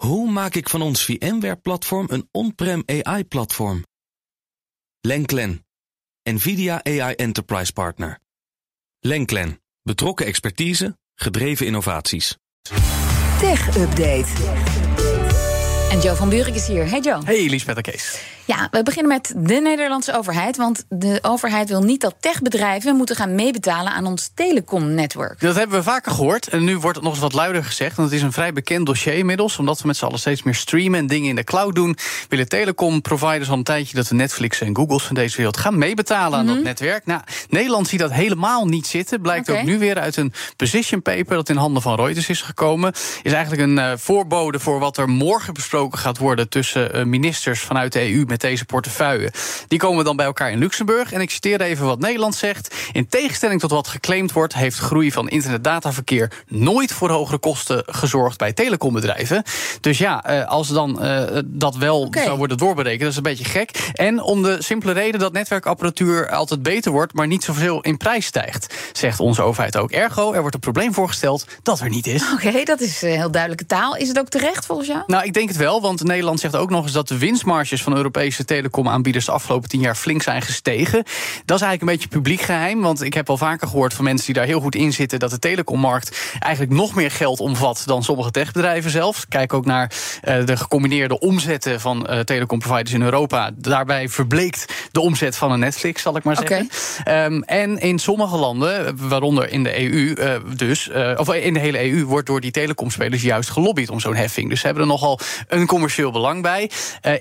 Hoe maak ik van ons VMware-platform een on-prem AI-platform? Lenklen, NVIDIA AI Enterprise Partner. Lenklen, betrokken expertise, gedreven innovaties. Tech Update. En Joe van Buurik is hier. Hey Joe. Hey Liesbeth en Kees. Ja, we beginnen met de Nederlandse overheid. Want de overheid wil niet dat techbedrijven moeten gaan meebetalen aan ons telecomnetwerk. Dat hebben we vaker gehoord. En nu wordt het nog eens wat luider gezegd. Want het is een vrij bekend dossier inmiddels. Omdat we met z'n allen steeds meer streamen en dingen in de cloud doen. Willen telecomproviders al een tijdje dat de Netflix en Googles van deze wereld gaan meebetalen aan dat Mhm. netwerk. Nou, Nederland ziet dat helemaal niet zitten. Blijkt ook nu weer uit een position paper dat in handen van Reuters is gekomen. Is eigenlijk een eh, voorbode voor wat er morgen besproken gaat worden tussen eh, ministers vanuit de EU met deze portefeuille. Die komen dan bij elkaar in Luxemburg. En ik citeer even wat Nederland zegt. In tegenstelling tot wat geclaimd wordt, heeft groei van internetdataverkeer nooit voor hogere kosten gezorgd bij telecombedrijven. Dus ja, eh, als dan eh, dat wel zou worden doorberekend, dat is een beetje gek. En om de simpele reden dat netwerkapparatuur altijd beter wordt, maar niet zoveel in prijs stijgt, zegt onze overheid ook. Ergo, er wordt een probleem voorgesteld dat er niet is. Oké, dat is eh, heel duidelijke taal. Is het ook terecht volgens jou? Nou, ik denk het wel, want Nederland zegt ook nog eens dat de winstmarges van Europese telecomaanbieders de afgelopen tien jaar flink zijn gestegen. Dat is eigenlijk een beetje publiek geheim, want ik heb al vaker gehoord van mensen die daar heel goed in zitten dat de telecommarkt eigenlijk nog meer geld omvat dan sommige techbedrijven zelf. Kijk ook naar eh, de gecombineerde omzetten van eh telecomproviders in Europa. Daarbij verbleekt de omzet van een Netflix, zal ik maar zeggen. Ehm, en in sommige landen, waaronder in de EU, eh, dus, of in de hele EU, wordt door die telecomspelers juist gelobbyd om zo'n heffing. Dus ze hebben er nogal een commercieel belang bij.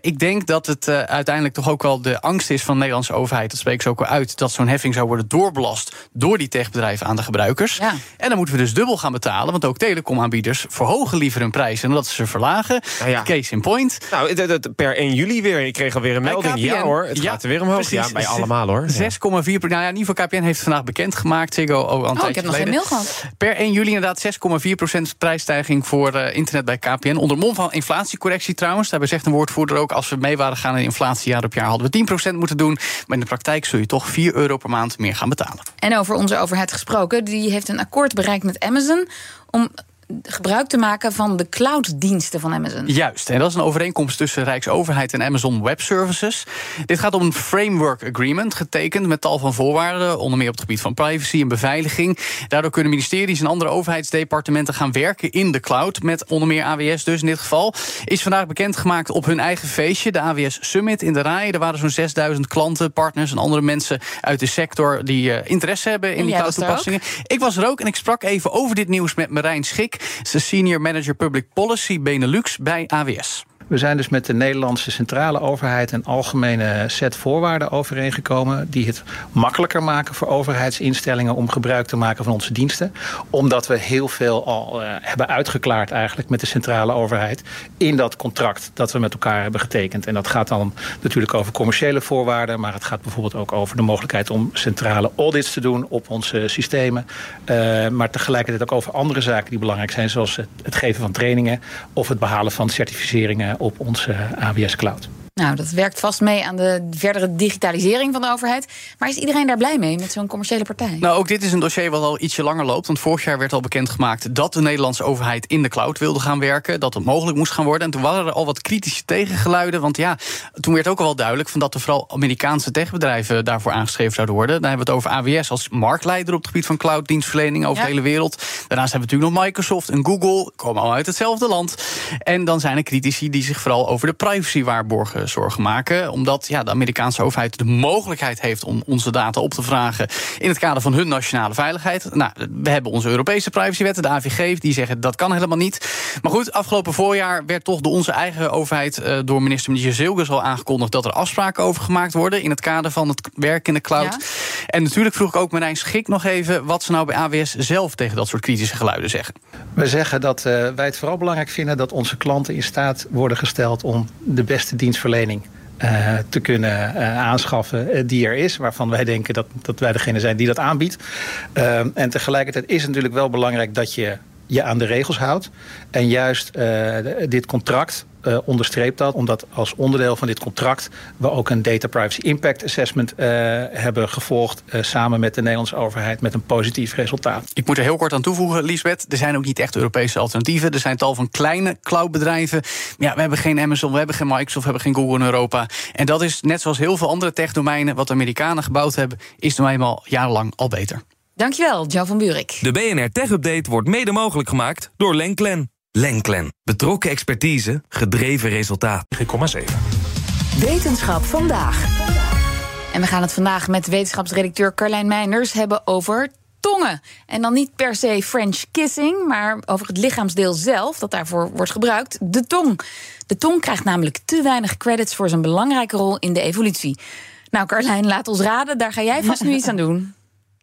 Ik denk dat het eh, uiteindelijk toch ook wel de angst is van de Nederlandse overheid, dat spreekt ze ook wel uit, dat zo'n heffing zou worden doorbelast door die techbedrijven aan de gebruikers. Ja. En dan moeten we dus dubbel gaan betalen, want ook telecomaanbieders verhogen liever hun prijzen dan dat ze ze verlagen. Nou ja. Case in point. Nou, dat- dat per 1 juli weer. Ik kreeg alweer een Bij melding. KPN. Ja hoor, het Ja, gaat er weer omhoog. precies. Ja, bij allemaal hoor. Ja. 6,4 per- Nou ja, in ieder geval KPN heeft het vandaag bekendgemaakt. Ziggo al een Oh, ik heb nog geen mail gehad. Per 1 juli inderdaad 6,4% prijsstijging voor eh, internet bij KPN. Onder mom van inflatiecorrectie trouwens. Daarbij zegt een woordvoerder ook... als we mee waren gaan in inflatie jaar op jaar... hadden we 10% moeten doen. Maar in de praktijk zul je toch 4 euro per maand meer gaan betalen. En over onze overheid gesproken, die heeft een akkoord bereikt met Amazon om gebruik te maken van de clouddiensten van Amazon. Juist, en dat is een overeenkomst tussen Rijksoverheid en Amazon Web Services. Dit gaat om een framework agreement, getekend met tal van voorwaarden, onder meer op het gebied van privacy en beveiliging. Daardoor kunnen ministeries en andere overheidsdepartementen gaan werken in de cloud, met onder meer AWS dus in dit geval. Is vandaag bekendgemaakt op hun eigen feestje, de AWS Summit in de RAI. Er waren zo'n 6000 klanten, partners en andere mensen uit de sector die eh, interesse hebben in En die er cloud-toepassingen. Ik was er ook en ik sprak even over dit nieuws met Marijn Schik. Ze Senior Manager Public Policy Benelux bij AWS. We zijn dus met de Nederlandse centrale overheid een algemene set voorwaarden overeengekomen. die het makkelijker maken voor overheidsinstellingen om gebruik te maken van onze diensten. Omdat we heel veel al eh, hebben uitgeklaard eigenlijk met de centrale overheid. in dat contract dat we met elkaar hebben getekend. En dat gaat dan natuurlijk over commerciële voorwaarden. maar het gaat bijvoorbeeld ook over de mogelijkheid om centrale audits te doen op onze systemen. Eh, maar tegelijkertijd ook over andere zaken die belangrijk zijn. zoals het, het geven van trainingen of het behalen van certificeringen op onze AWS Cloud. Nou, dat werkt vast mee aan de verdere digitalisering van de overheid. Maar is iedereen daar blij mee met zo'n commerciële partij? Nou, ook dit is een dossier wat al ietsje langer loopt. Want vorig jaar werd al bekendgemaakt dat de Nederlandse overheid in de cloud wilde gaan werken. Dat het mogelijk moest gaan worden. En toen waren er al wat kritische tegengeluiden. Want ja, toen werd ook al wel duidelijk van dat er vooral Amerikaanse techbedrijven daarvoor aangeschreven zouden worden. Dan hebben we het over AWS als marktleider op het gebied van clouddienstverlening over Ja. de hele wereld. Daarnaast hebben we natuurlijk nog Microsoft en Google. Komen allemaal uit hetzelfde land. En dan zijn er critici die zich vooral over de privacywaarborgen zorgen maken. Omdat ja, de Amerikaanse overheid de mogelijkheid heeft om onze data op te vragen in het kader van hun nationale veiligheid. Nou, we hebben onze Europese privacywetten, de AVG, die zeggen dat kan helemaal niet. Maar goed, afgelopen voorjaar werd toch door onze eigen overheid eh, door minister Michiel Zilgers al aangekondigd dat er afspraken over gemaakt worden in het kader van het werk in de cloud. Ja. En natuurlijk vroeg ik ook Marijn Schik nog even wat ze nou bij AWS zelf tegen dat soort kritische geluiden zeggen. We zeggen dat eh, wij het vooral belangrijk vinden dat onze klanten in staat worden gesteld om de beste dienstverlening eh, te kunnen eh, aanschaffen eh, die er is, waarvan wij denken dat, dat wij degene zijn die dat aanbiedt. En tegelijkertijd is het natuurlijk wel belangrijk dat je je aan de regels houdt. En juist dit contract uh, onderstreept dat, omdat als onderdeel van dit contract we ook een Data Privacy Impact Assessment uh, hebben gevolgd uh, samen met de Nederlandse overheid met een positief resultaat. Ik moet er heel kort aan toevoegen, Liesbeth. Er zijn ook niet echt Europese alternatieven. Er zijn tal van kleine cloudbedrijven. Ja, we hebben geen Amazon, we hebben geen Microsoft, we hebben geen Google in Europa. En dat is net zoals heel veel andere techdomeinen wat de Amerikanen gebouwd hebben, is nou eenmaal jarenlang al beter. Dankjewel, Jo van Buurik. De BNR Tech Update wordt mede mogelijk gemaakt door Lenklen. Lenklen. Betrokken expertise, gedreven resultaat. 3,7. Wetenschap vandaag. En we gaan het vandaag met wetenschapsredacteur Carlijn Meinders hebben over tongen. En dan niet per se French kissing, maar over het lichaamsdeel zelf dat daarvoor wordt gebruikt, de tong. De tong krijgt namelijk te weinig credits voor zijn belangrijke rol in de evolutie. Nou, Carlijn, laat ons raden, daar ga jij vast nu iets aan doen.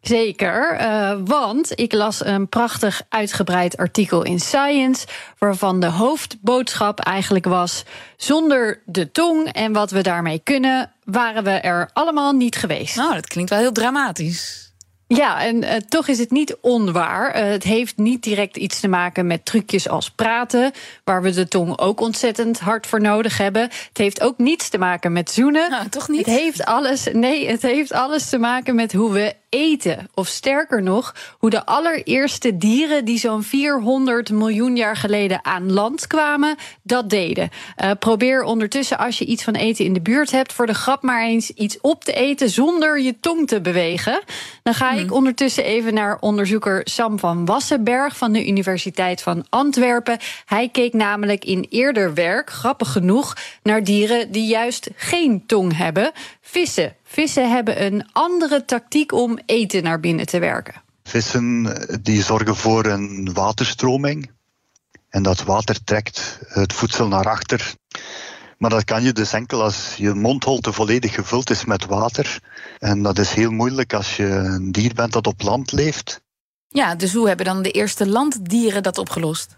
Zeker, uh, want ik las een prachtig uitgebreid artikel in Science, waarvan de hoofdboodschap eigenlijk was: zonder de tong en wat we daarmee kunnen, waren we er allemaal niet geweest. Nou, dat klinkt wel heel dramatisch. Ja, en uh, toch is het niet onwaar. Uh, het heeft niet direct iets te maken met trucjes als praten, waar we de tong ook ontzettend hard voor nodig hebben. Het heeft ook niets te maken met zoenen. Nou, toch niet? Het heeft alles, nee, het heeft alles te maken met hoe we eten. Of sterker nog, hoe de allereerste dieren die zo'n 400 miljoen jaar geleden aan land kwamen, dat deden. Uh, probeer ondertussen, als je iets van eten in de buurt hebt, voor de grap maar eens iets op te eten zonder je tong te bewegen. Dan ga ik ondertussen even naar onderzoeker Sam van Wassenberg van de Universiteit van Antwerpen. Hij keek namelijk in eerder werk, grappig genoeg, naar dieren die juist geen tong hebben. Vissen. Vissen hebben een andere tactiek om eten naar binnen te werken. Vissen die zorgen voor een waterstroming. En dat water trekt het voedsel naar achter. Maar dat kan je dus enkel als je mondholte volledig gevuld is met water. En dat is heel moeilijk als je een dier bent dat op land leeft. Ja, dus hoe hebben dan de eerste landdieren dat opgelost?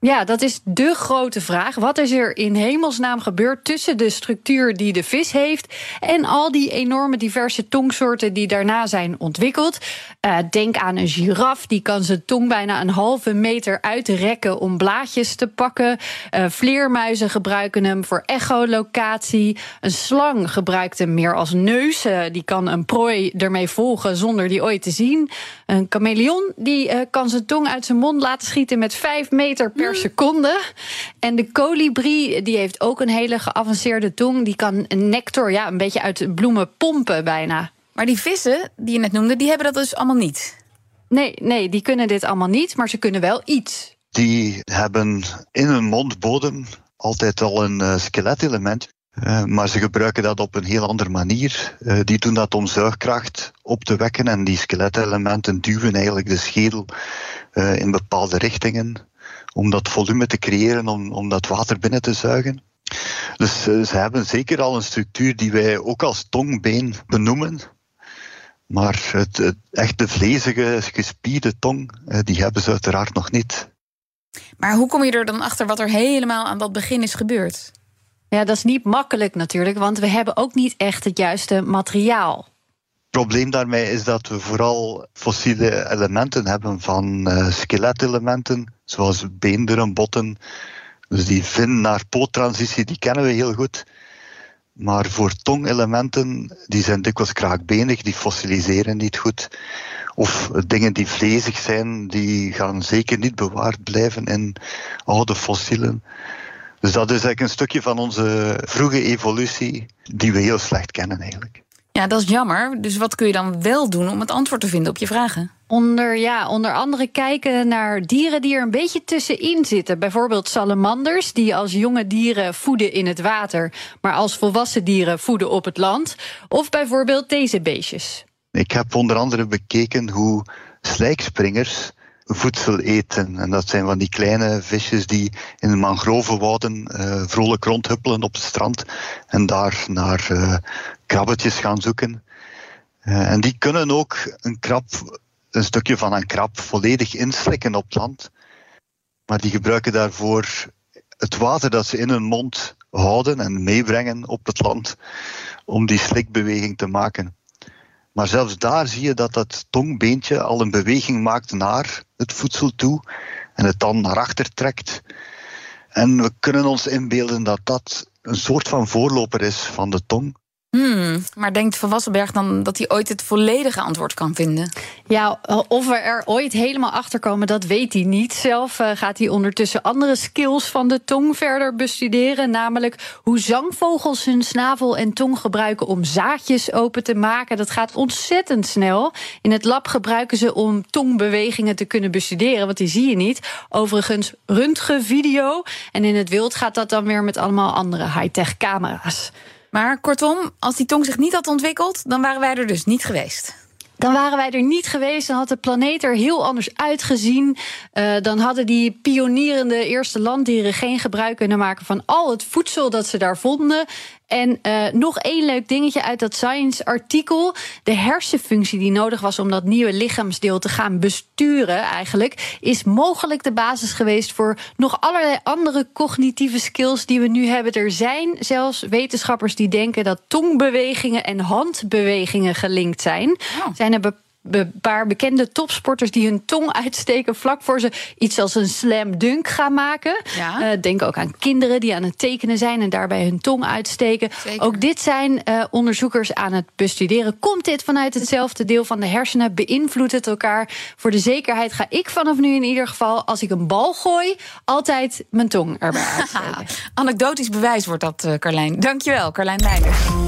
Ja, dat is de grote vraag. Wat is er in hemelsnaam gebeurd tussen de structuur die de vis heeft en al die enorme diverse tongsoorten die daarna zijn ontwikkeld? Uh, denk aan een giraf, die kan zijn tong bijna een halve meter uitrekken om blaadjes te pakken. Uh, vleermuizen gebruiken hem voor echolocatie. Een slang gebruikt hem meer als neus. Uh, die kan een prooi ermee volgen zonder die ooit te zien. Een chameleon die kan zijn tong uit zijn mond laten schieten met vijf meter per per seconde. En de kolibrie die heeft ook een hele geavanceerde tong. Die kan een nectar ja, een beetje uit bloemen pompen bijna. Maar die vissen die je net noemde, die hebben dat dus allemaal niet? Nee, nee, die kunnen dit allemaal niet, maar ze kunnen wel iets. Die hebben in hun mondbodem altijd al een uh, skeletelement. Uh, maar ze gebruiken dat op een heel andere manier. Uh, die doen dat om zuigkracht op te wekken en die skeletelementen duwen eigenlijk de schedel in bepaalde richtingen om dat volume te creëren, om, om dat water binnen te zuigen. Dus uh, ze hebben zeker al een structuur die wij ook als tongbeen benoemen. Maar het, het echt de vlezige, gespierde tong, uh, die hebben ze uiteraard nog niet. Maar hoe kom je er dan achter wat er helemaal aan dat begin is gebeurd? Ja, dat is niet makkelijk natuurlijk, want we hebben ook niet echt het juiste materiaal. Probleem daarmee is dat we vooral fossiele elementen hebben van uh, skeletelementen, zoals beenderen, botten. Dus die vin naar poottransitie, die kennen we heel goed. Maar voor tongelementen, die zijn dikwijls kraakbenig, die fossiliseren niet goed. Of dingen die vlezig zijn, die gaan zeker niet bewaard blijven in oude fossielen. Dus dat is eigenlijk een stukje van onze vroege evolutie, die we heel slecht kennen eigenlijk. Ja, dat is jammer. Dus wat kun je dan wel doen om het antwoord te vinden op je vragen? Onder, ja, onder andere kijken naar dieren die er een beetje tussenin zitten. Bijvoorbeeld salamanders, die als jonge dieren voeden in het water, maar als volwassen dieren voeden op het land. Of bijvoorbeeld deze beestjes. Ik heb onder andere bekeken hoe slijkspringers voedsel eten. En dat zijn van die kleine visjes die in de mangrovenwouden uh, vrolijk rondhuppelen op het strand en daar naar uh, krabbetjes gaan zoeken. Uh, en die kunnen ook een krab, een stukje van een krab, volledig inslikken op het land. Maar die gebruiken daarvoor het water dat ze in hun mond houden en meebrengen op het land om die slikbeweging te maken. Maar zelfs daar zie je dat dat tongbeentje al een beweging maakt naar het voedsel toe. en het dan naar achter trekt. En we kunnen ons inbeelden dat dat een soort van voorloper is van de tong. Hmm, maar denkt Van Wassenberg dan dat hij ooit het volledige antwoord kan vinden? Ja, of we er ooit helemaal achter komen, dat weet hij niet. Zelf uh, gaat hij ondertussen andere skills van de tong verder bestuderen. Namelijk hoe zangvogels hun snavel en tong gebruiken om zaadjes open te maken. Dat gaat ontzettend snel. In het lab gebruiken ze om tongbewegingen te kunnen bestuderen, want die zie je niet. Overigens, röntgenvideo. En in het wild gaat dat dan weer met allemaal andere high-tech camera's. Maar kortom, als die tong zich niet had ontwikkeld, dan waren wij er dus niet geweest. Dan waren wij er niet geweest. Dan had de planeet er heel anders uitgezien. Uh, dan hadden die pionierende eerste landdieren geen gebruik kunnen maken van al het voedsel dat ze daar vonden. En uh, nog één leuk dingetje uit dat Science-artikel. De hersenfunctie die nodig was om dat nieuwe lichaamsdeel te gaan besturen, eigenlijk, is mogelijk de basis geweest voor nog allerlei andere cognitieve skills die we nu hebben. Er zijn zelfs wetenschappers die denken dat tongbewegingen en handbewegingen gelinkt zijn. Oh. Zijn er een paar bekende topsporters die hun tong uitsteken vlak voor ze iets als een slam dunk gaan maken. Ja. Uh, denk ook aan kinderen die aan het tekenen zijn en daarbij hun tong uitsteken. Zeker. Ook dit zijn uh, onderzoekers aan het bestuderen. Komt dit vanuit hetzelfde deel van de hersenen? Beïnvloedt het elkaar? Voor de zekerheid ga ik vanaf nu in ieder geval, als ik een bal gooi, altijd mijn tong erbij uitsteken. Anekdotisch bewijs wordt dat, uh, Carlijn. Dankjewel, Carlijn Meijers.